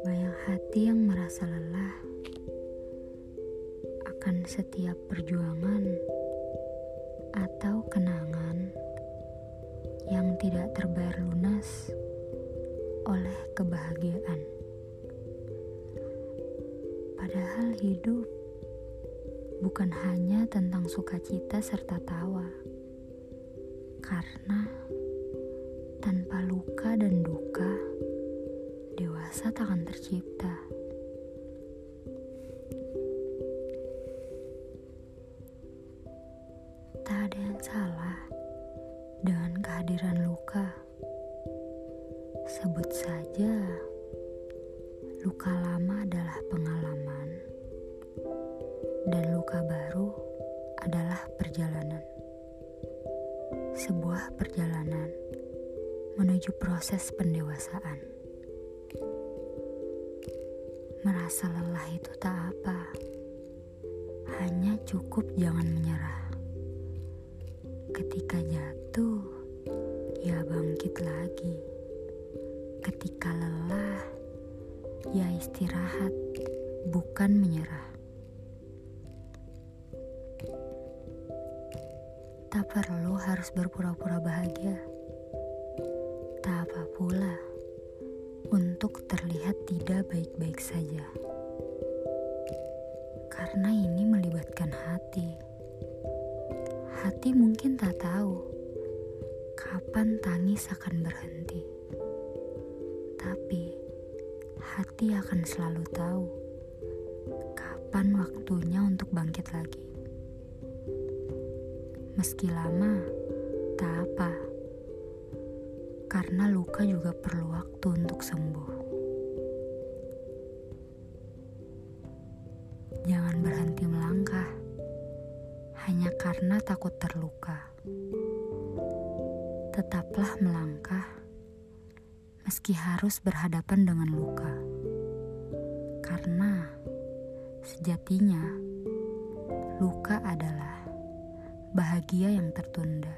Banyak hati yang merasa lelah akan setiap perjuangan atau kenangan yang tidak terbayar lunas oleh kebahagiaan. Padahal hidup bukan hanya tentang sukacita serta tawa. Karena tanpa luka dan duka, dewasa takkan tercipta. Tak ada yang salah dengan kehadiran luka. Sebut saja, luka lama adalah pengalaman dan luka baru adalah perjalanan. Sebuah perjalanan menuju proses pendewasaan. Merasa lelah itu tak apa, hanya cukup jangan menyerah. Ketika jatuh, ya bangkit lagi. Ketika lelah, ya istirahat, bukan menyerah. Tak perlu harus berpura-pura bahagia. Tak apa pula untuk terlihat tidak baik-baik saja. Karena ini melibatkan hati. Hati mungkin tak tahu kapan tangis akan berhenti. Tapi hati akan selalu tahu kapan waktunya untuk bangkit lagi. Meski lama, tak apa. Karena luka juga perlu waktu untuk sembuh. Jangan berhenti melangkah hanya karena takut terluka. Tetaplah melangkah meski harus berhadapan dengan luka. Karena sejatinya luka adalah bahagia yang tertunda.